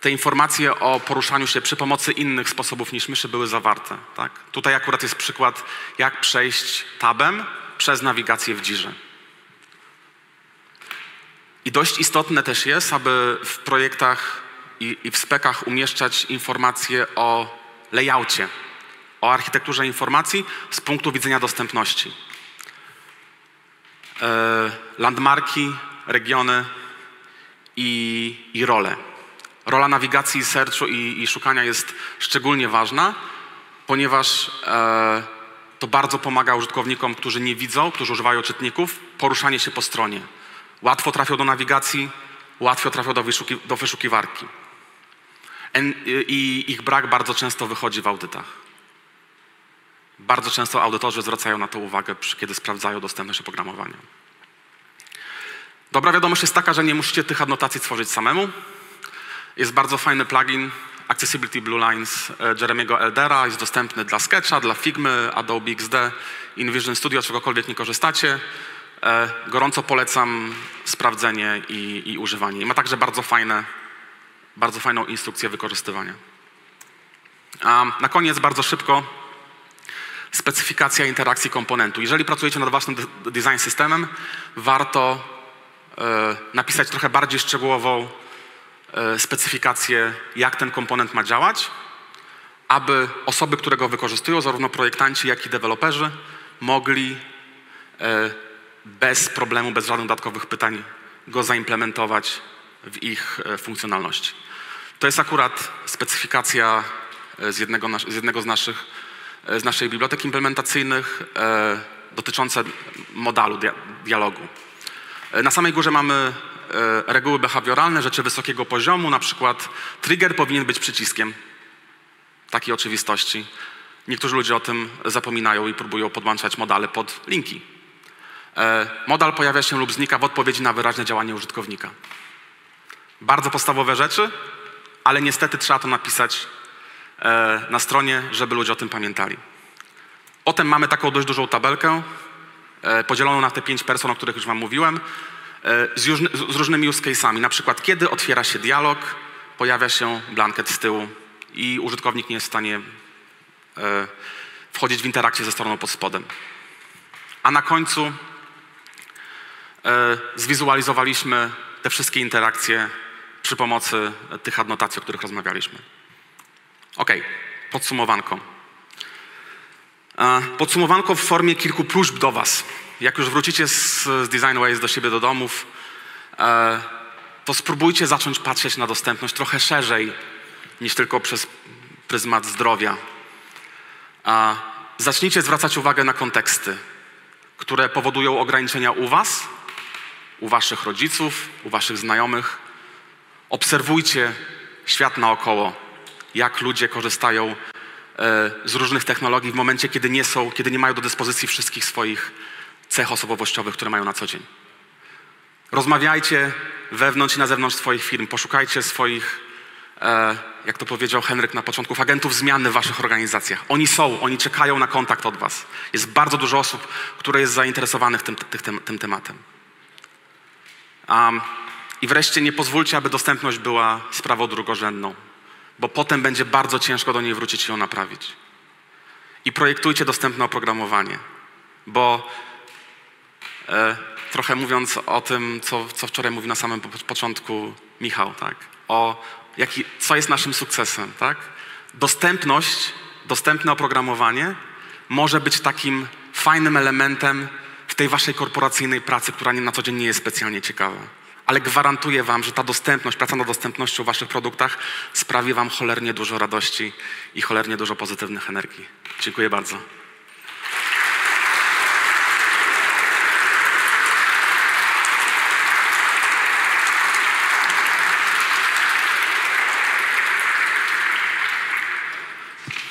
te informacje o poruszaniu się przy pomocy innych sposobów niż myszy były zawarte. Tak? Tutaj akurat jest przykład, jak przejść tabem przez nawigację w dzirze. I dość istotne też jest, aby w projektach i, i w spekach umieszczać informacje o layoutie, o architekturze informacji z punktu widzenia dostępności. E, landmarki, regiony i, i role. Rola nawigacji, searchu i, i szukania jest szczególnie ważna, ponieważ e, to bardzo pomaga użytkownikom, którzy nie widzą, którzy używają czytników, poruszanie się po stronie. Łatwo trafią do nawigacji, łatwo trafią do, wyszuki do wyszukiwarki. I ich brak bardzo często wychodzi w audytach. Bardzo często audytorzy zwracają na to uwagę, kiedy sprawdzają dostępność oprogramowania. Dobra wiadomość jest taka, że nie musicie tych adnotacji tworzyć samemu. Jest bardzo fajny plugin Accessibility Blue Lines e, Jeremiego Eldera. Jest dostępny dla Sketcha, dla Figmy, Adobe XD, InVision Studio, czegokolwiek nie korzystacie. E, gorąco polecam sprawdzenie i, i używanie. I ma także bardzo, fajne, bardzo fajną instrukcję wykorzystywania. A na koniec bardzo szybko specyfikacja interakcji komponentu. Jeżeli pracujecie nad własnym de- design systemem, warto e, napisać trochę bardziej szczegółową e, specyfikację, jak ten komponent ma działać, aby osoby, które go wykorzystują, zarówno projektanci, jak i deweloperzy, mogli e, bez problemu, bez żadnych dodatkowych pytań go zaimplementować w ich e, funkcjonalności. To jest akurat specyfikacja e, z jednego, z jednego z naszych e, z naszej bibliotek implementacyjnych e, dotyczące modalu, dia, dialogu. Na samej górze mamy e, reguły behawioralne, rzeczy wysokiego poziomu, na przykład trigger powinien być przyciskiem takiej oczywistości. Niektórzy ludzie o tym zapominają i próbują podłączać modale pod linki. E, Modal pojawia się lub znika w odpowiedzi na wyraźne działanie użytkownika. Bardzo podstawowe rzeczy, ale niestety trzeba to napisać e, na stronie, żeby ludzie o tym pamiętali. Potem mamy taką dość dużą tabelkę e, podzieloną na te pięć person, o których już Wam mówiłem, z, z różnymi use case'ami. Na przykład, kiedy otwiera się dialog, pojawia się blanket z tyłu i użytkownik nie jest w stanie wchodzić w interakcję ze stroną pod spodem. A na końcu zwizualizowaliśmy te wszystkie interakcje przy pomocy tych adnotacji, o których rozmawialiśmy. Ok, podsumowanko. E, Podsumowanko w formie kilku próśb do Was. Jak już wrócicie z, z Design Ways do siebie do domów, e, to spróbujcie zacząć patrzeć na dostępność trochę szerzej niż tylko przez pryzmat zdrowia. Zacznijcie zwracać uwagę na konteksty, które powodują ograniczenia u Was, u Waszych rodziców, u Waszych znajomych. Obserwujcie świat naokoło, jak ludzie korzystają e, z różnych technologii w momencie, kiedy nie są, kiedy nie mają do dyspozycji wszystkich swoich cech osobowościowych, które mają na co dzień. Rozmawiajcie wewnątrz i na zewnątrz swoich firm, poszukajcie swoich, e, jak to powiedział Henryk na początku, agentów zmiany w waszych organizacjach. Oni są, oni czekają na kontakt od was. Jest bardzo dużo osób, które jest zainteresowanych tym, tym, tym, tym tematem. Um, I wreszcie nie pozwólcie, aby dostępność była sprawą drugorzędną, bo potem będzie bardzo ciężko do niej wrócić i ją naprawić. I projektujcie dostępne oprogramowanie, bo e, trochę mówiąc o tym, co, co wczoraj mówił na samym po- początku Michał, tak? O jaki, co jest naszym sukcesem, tak? Dostępność, dostępne oprogramowanie może być takim fajnym elementem w tej waszej korporacyjnej pracy, która na co dzień nie jest specjalnie ciekawa. Ale gwarantuję wam, że ta dostępność, praca nad dostępnością w waszych produktach sprawi wam cholernie dużo radości i cholernie dużo pozytywnych energii. Dziękuję bardzo.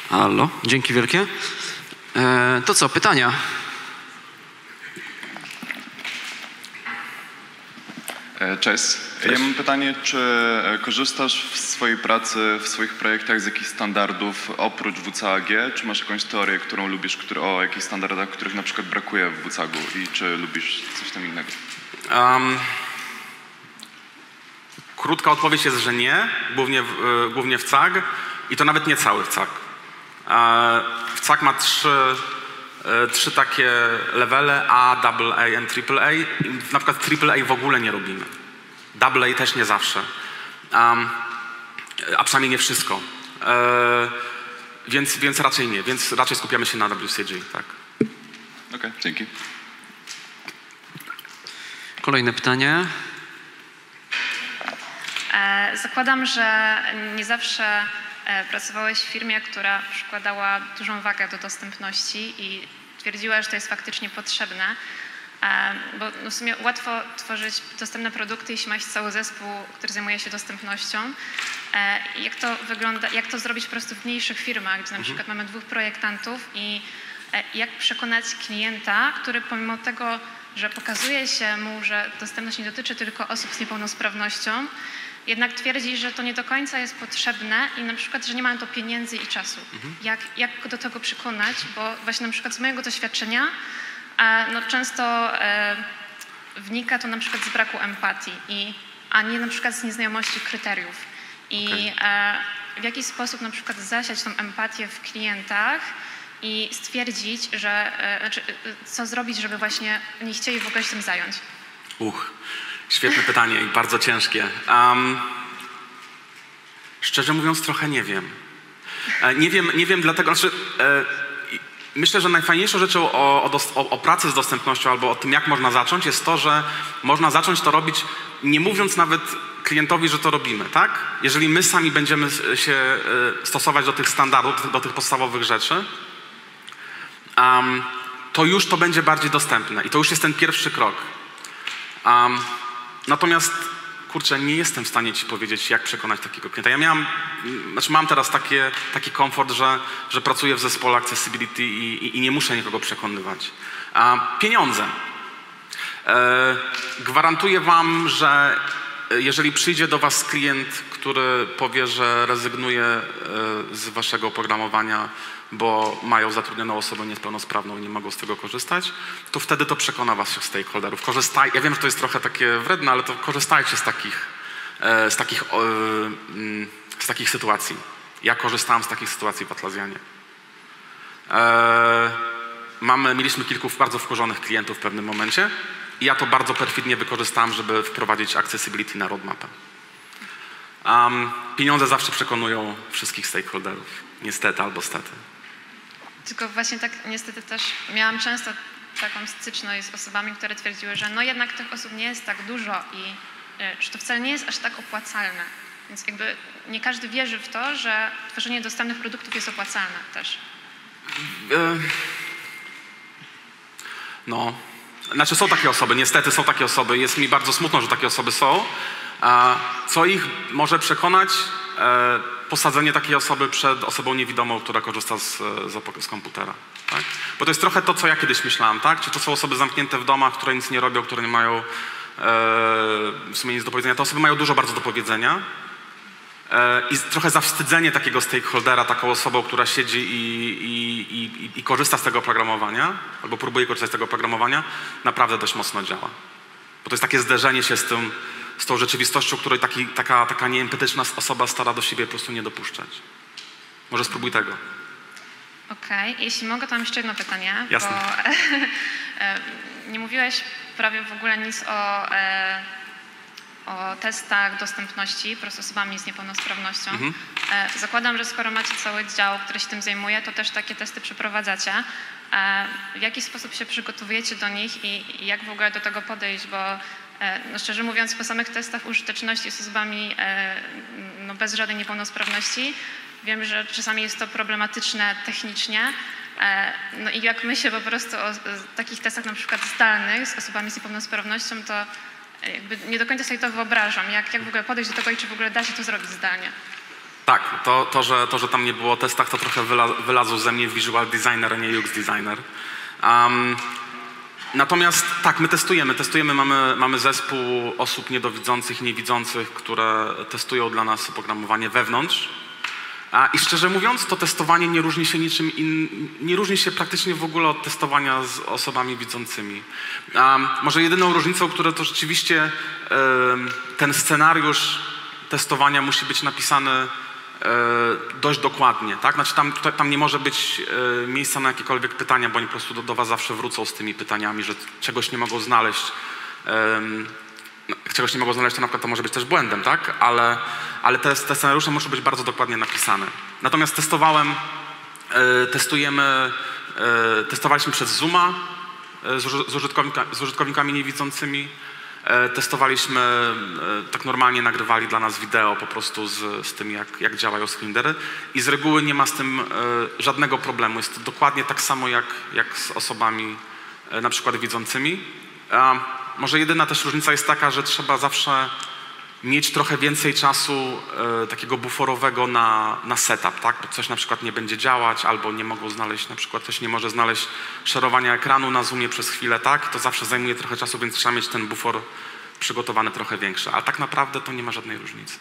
Halo, dzięki wielkie. E, to co, pytania? E, Cześć. Ja mam pytanie, czy e, korzystasz w swojej pracy, w swoich projektach z jakichś standardów oprócz WCAG? Czy masz jakąś teorię, którą lubisz, który, o jakichś standardach, których na przykład brakuje w WCAG-u i czy lubisz coś tam innego? Um, krótka odpowiedź jest, że nie, głównie w, y, głównie w CAG i to nawet nie cały w CAG. E, w CAG ma trzy, e, trzy takie levele A, AA i AAA. Na przykład AAA w ogóle nie robimy. AA też nie zawsze. Um, a przynajmniej nie wszystko. E, więc, więc raczej nie, więc raczej skupiamy się na WCG, tak. Okej, dzięki. Kolejne pytanie. E, Zakładam, że nie zawsze e, pracowałeś w firmie, która przykładała dużą wagę do dostępności i twierdziła, że to jest faktycznie potrzebne. E, Bo no w sumie łatwo tworzyć dostępne produkty, jeśli ma się cały zespół, który zajmuje się dostępnością. E, Jak to wygląda, jak to zrobić po prostu w mniejszych firmach, gdzie na przykład mamy dwóch projektantów i e, jak przekonać klienta, który pomimo tego, że pokazuje się mu, że dostępność nie dotyczy tylko osób z niepełnosprawnością, jednak twierdzi, że to nie do końca jest potrzebne i na przykład, że nie mają to pieniędzy i czasu. Jak, jak go do tego przekonać? Bo właśnie na przykład z mojego doświadczenia e, no, często e, wnika to na przykład z braku empatii, i, a nie na przykład z nieznajomości kryteriów. I Okej. e, w jaki sposób na przykład zasiać tą empatię w klientach i stwierdzić, że, e, znaczy, e, co zrobić, żeby właśnie nie chcieli w ogóle się tym zająć? Uch, świetne pytanie i bardzo ciężkie. Um, szczerze mówiąc, trochę nie wiem. E, Nie wiem, nie wiem dlatego, znaczy, e, myślę, że najfajniejszą rzeczą o, o, o, pracy z dostępnością albo o tym, jak można zacząć, jest to, że można zacząć to robić, nie mówiąc nawet klientowi, że to robimy, tak? Jeżeli my sami będziemy się e, stosować do tych standardów, do tych podstawowych rzeczy, um, to już to będzie bardziej dostępne i to już jest ten pierwszy krok. Um, natomiast, kurczę, nie jestem w stanie ci powiedzieć, jak przekonać takiego klienta. Ja miałam, znaczy mam teraz takie, taki komfort, że, że pracuję w zespole accessibility i, i, i nie muszę nikogo przekonywać. A pieniądze. E, gwarantuję wam, że jeżeli przyjdzie do was klient, który powie, że rezygnuje e, z waszego oprogramowania, bo mają zatrudnioną osobę niepełnosprawną i nie mogą z tego korzystać, to wtedy to przekona waszych stakeholderów. Korzystaj, ja wiem, że to jest trochę takie wredne, ale to korzystajcie z takich, e, z takich, e, mm, z takich sytuacji. Ja korzystałem z takich sytuacji w Atlassianie. E, mamy, mieliśmy kilku bardzo wkurzonych klientów w pewnym momencie i ja to bardzo perfidnie wykorzystałem, żeby wprowadzić accessibility na roadmapę. Um, pieniądze zawsze przekonują wszystkich stakeholderów. Niestety albo stety. Tylko właśnie tak niestety też miałam często taką styczność z osobami, które twierdziły, że no jednak tych osób nie jest tak dużo i y, że to wcale nie jest aż tak opłacalne. Więc jakby nie każdy wierzy w to, że tworzenie dostępnych produktów jest opłacalne też. E, No, znaczy są takie osoby, niestety są takie osoby. Jest mi bardzo smutno, że takie osoby są. Co ich może przekonać? Posadzenie takiej osoby przed osobą niewidomą, która korzysta z, z, z komputera. Tak? Bo to jest trochę to, co ja kiedyś myślałem. Tak? Czy to są osoby zamknięte w domach, które nic nie robią, które nie mają e, w sumie nic do powiedzenia. Te osoby mają dużo bardzo do powiedzenia. E, I trochę zawstydzenie takiego stakeholdera, taką osobą, która siedzi i, i, i- i korzysta z tego oprogramowania, albo próbuje korzystać z tego oprogramowania, naprawdę dość mocno działa. Bo to jest takie zderzenie się z, tym, z tą rzeczywistością, której taki, taka, taka nieempatyczna osoba stara do siebie po prostu nie dopuszczać. Może spróbuj tego. Okej, jeśli mogę, to mam jeszcze jedno pytanie, Jasne. bo e, nie mówiłeś prawie w ogóle nic o, e, o testach dostępności pro z osobami z niepełnosprawnością. Mhm. E, Zakładam, że skoro macie cały dział, który się tym zajmuje, to też takie testy przeprowadzacie. W jaki sposób się przygotowujecie do nich i i jak w ogóle do tego podejść, bo no szczerze mówiąc po samych testach użyteczności z osobami e, no bez żadnej niepełnosprawności wiem, że czasami jest to problematyczne technicznie. E, No i jak myślę po prostu o takich testach na przykład zdalnych z osobami z niepełnosprawnością, to e, nie do końca sobie to wyobrażam. Jak, jak w ogóle podejść do tego i czy w ogóle da się to zrobić zdalnie? Tak, to, to, że, to że tam nie było testach, to trochę wyla, wylazło ze mnie visual designer, a nie UX designer. Um, natomiast tak, my testujemy. Testujemy, mamy, mamy zespół osób niedowidzących niewidzących, które testują dla nas oprogramowanie wewnątrz. A, I szczerze mówiąc, to testowanie nie różni się niczym in, nie różni się praktycznie w ogóle od testowania z osobami widzącymi. Um, może jedyną różnicą, które to rzeczywiście ten scenariusz testowania musi być napisany dość dokładnie, tak? Znaczy tam, tutaj- tam nie może być e, miejsca na jakiekolwiek pytania, bo oni po prostu do, do was zawsze wrócą z tymi pytaniami, że czegoś nie mogą znaleźć. No, czegoś nie mogą znaleźć, to na przykład to może być też błędem, tak? Ale, ale te, te scenariusze muszą być bardzo dokładnie napisane. Natomiast testowałem, e, testujemy, e, testowaliśmy przez Zooma e, z, użytkownika, z użytkownikami niewidzącymi. E, Testowaliśmy, e, tak normalnie nagrywali dla nas wideo po prostu z, z tym, jak, jak działają screenreadery i z reguły nie ma z tym e, żadnego problemu. Jest to dokładnie tak samo jak, jak z osobami na przykład widzącymi. A może jedyna też różnica jest taka, że trzeba zawsze mieć trochę więcej czasu e, takiego buforowego na, na setup, tak? Bo coś na przykład nie będzie działać, albo nie mogą znaleźć, na przykład ktoś nie może znaleźć szerowania ekranu na Zoomie przez chwilę, tak? To zawsze zajmuje trochę czasu, więc trzeba mieć ten bufor przygotowany trochę większy. Ale tak naprawdę to nie ma żadnej różnicy.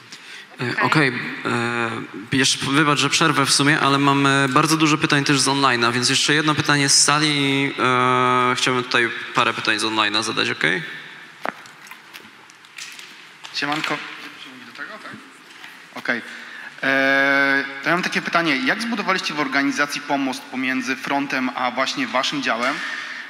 E, Okej. Okay. jeszcze wybacz, że przerwę w sumie, ale mamy bardzo dużo pytań też z online'a, więc jeszcze jedno pytanie z sali e, chciałbym tutaj parę pytań z online'a zadać, okej? Siemanko. Do tego, tak? Okej. Eee, To ja ja mam takie pytanie, jak zbudowaliście w organizacji pomost pomiędzy frontem a właśnie waszym działem?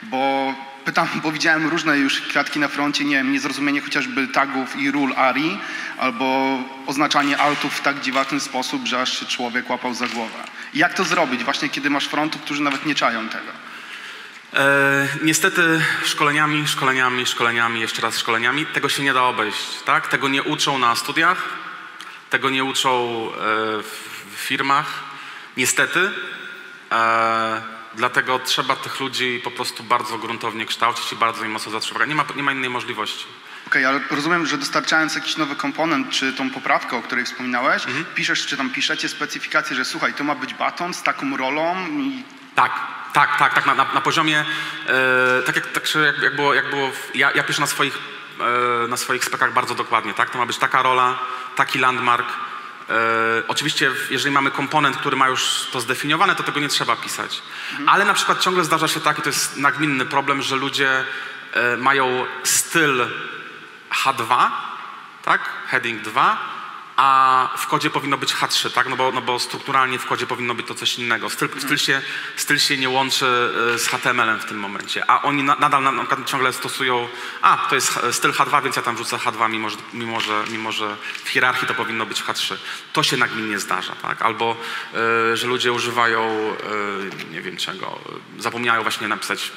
Bo pytam, bo widziałem różne już kwiatki na froncie, nie wiem, niezrozumienie chociażby tagów i ról ARI, albo oznaczanie altów w tak dziwaczny sposób, że aż się człowiek łapał za głowę. Jak to zrobić właśnie, kiedy masz frontów, którzy nawet nie czają tego? E, niestety szkoleniami, szkoleniami, szkoleniami, jeszcze raz szkoleniami, tego się nie da obejść, tak? Tego nie uczą na studiach, tego nie uczą e, w firmach, niestety. E, dlatego trzeba tych ludzi po prostu bardzo gruntownie kształcić i bardzo im mocno zatrzymać. Nie ma, nie ma innej możliwości. Okej, ale rozumiem, że dostarczając jakiś nowy komponent, czy tą poprawkę, o której wspominałeś, piszesz, czy tam piszecie specyfikację, że słuchaj, to ma być baton z taką rolą i Tak, tak, tak, tak, na, na, poziomie, e, tak jak, tak, jak, jak było, jak było w, ja, ja piszę na swoich, e, na swoich spekach bardzo dokładnie, tak, to ma być taka rola, taki landmark. E, oczywiście, jeżeli mamy komponent, który ma już to zdefiniowane, to tego nie trzeba pisać. Ale na przykład ciągle zdarza się tak, i to jest nagminny problem, że ludzie e, mają styl H2, tak, heading 2, a w kodzie powinno być H3, tak? No bo, no bo strukturalnie w kodzie powinno być to coś innego. Styl, styl, się, styl się nie łączy e, z HTML-em w tym momencie, a oni na, nadal na, na ciągle stosują, a to jest H- styl H2, więc ja tam wrzucę H2, mimo że, mimo, że, mimo że w hierarchii to powinno być H3. To się nagminnie zdarza, tak? Albo, e, że ludzie używają, e, nie wiem czego, e, zapomniają właśnie napisać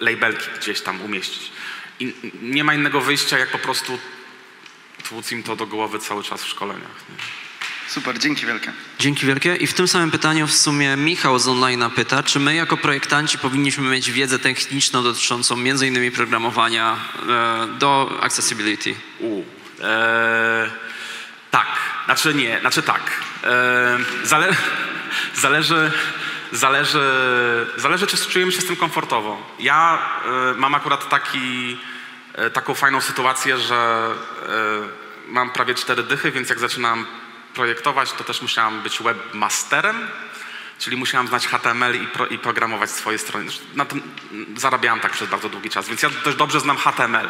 labelki gdzieś tam umieścić. I nie ma innego wyjścia, jak po prostu tłuc im to do głowy cały czas w szkoleniach. Nie? super, dzięki wielkie. Dzięki wielkie. I w tym samym pytaniu w sumie Michał z online'a pyta, czy my jako projektanci powinniśmy mieć wiedzę techniczną dotyczącą między innymi programowania e, do accessibility? U. E, tak, znaczy nie, znaczy tak. E, zale, zależy, zależy, zależy, czy czujemy się z tym komfortowo. Ja e, mam akurat taki, taką fajną sytuację, że e, mam prawie cztery dychy, więc jak zaczynam projektować, to też musiałam być webmasterem. Czyli musiałam znać HTML i, pro, i programować swoje strony. Na tym zarabiałam tak przez bardzo długi czas, więc ja dość dobrze znam HTML.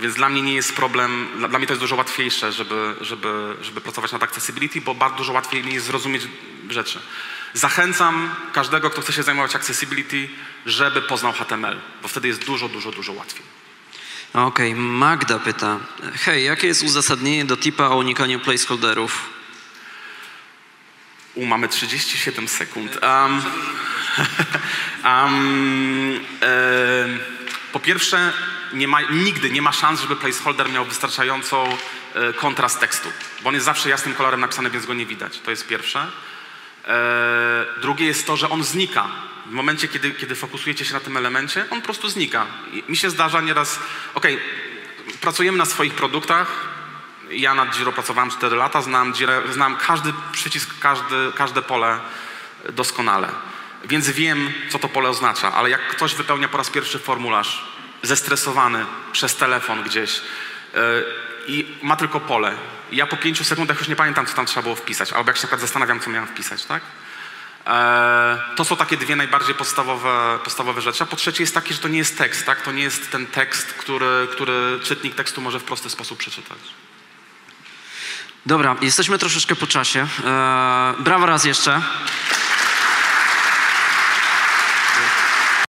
Więc dla mnie nie jest problem, dla, dla mnie to jest dużo łatwiejsze, żeby, żeby, żeby pracować nad accessibility, bo bardzo dużo łatwiej mi jest zrozumieć rzeczy. Zachęcam każdego, kto chce się zajmować accessibility, żeby poznał HTML, bo wtedy jest dużo, dużo, dużo łatwiej. Okej, Magda pyta, hej, jakie jest uzasadnienie do tipa o unikaniu placeholderów? U, mamy 37 sekund. Um, um, em, po pierwsze, nie ma, nigdy nie ma szans, żeby placeholder miał wystarczającą e, kontrast tekstu, bo on jest zawsze jasnym kolorem napisany, więc go nie widać. To jest pierwsze. E, drugie jest to, że on znika. W momencie, kiedy, kiedy fokusujecie się na tym elemencie, on po prostu znika. I mi się zdarza nieraz, okej, pracujemy na swoich produktach, ja nad Giro pracowałem 4 lata, znam, znam każdy przycisk, każdy, każde pole doskonale. Więc wiem, co to pole oznacza, ale jak ktoś wypełnia po raz pierwszy formularz, zestresowany przez telefon gdzieś yy, i ma tylko pole, ja po pięciu sekundach już nie pamiętam, co tam trzeba było wpisać, albo jak się na przykład zastanawiam, co miałem wpisać, tak? E, To są takie dwie najbardziej podstawowe, podstawowe rzeczy. A po trzecie jest takie, że to nie jest tekst, tak? To nie jest ten tekst, który, który czytnik tekstu może w prosty sposób przeczytać. Dobra, jesteśmy troszeczkę po czasie. E, brawo raz jeszcze.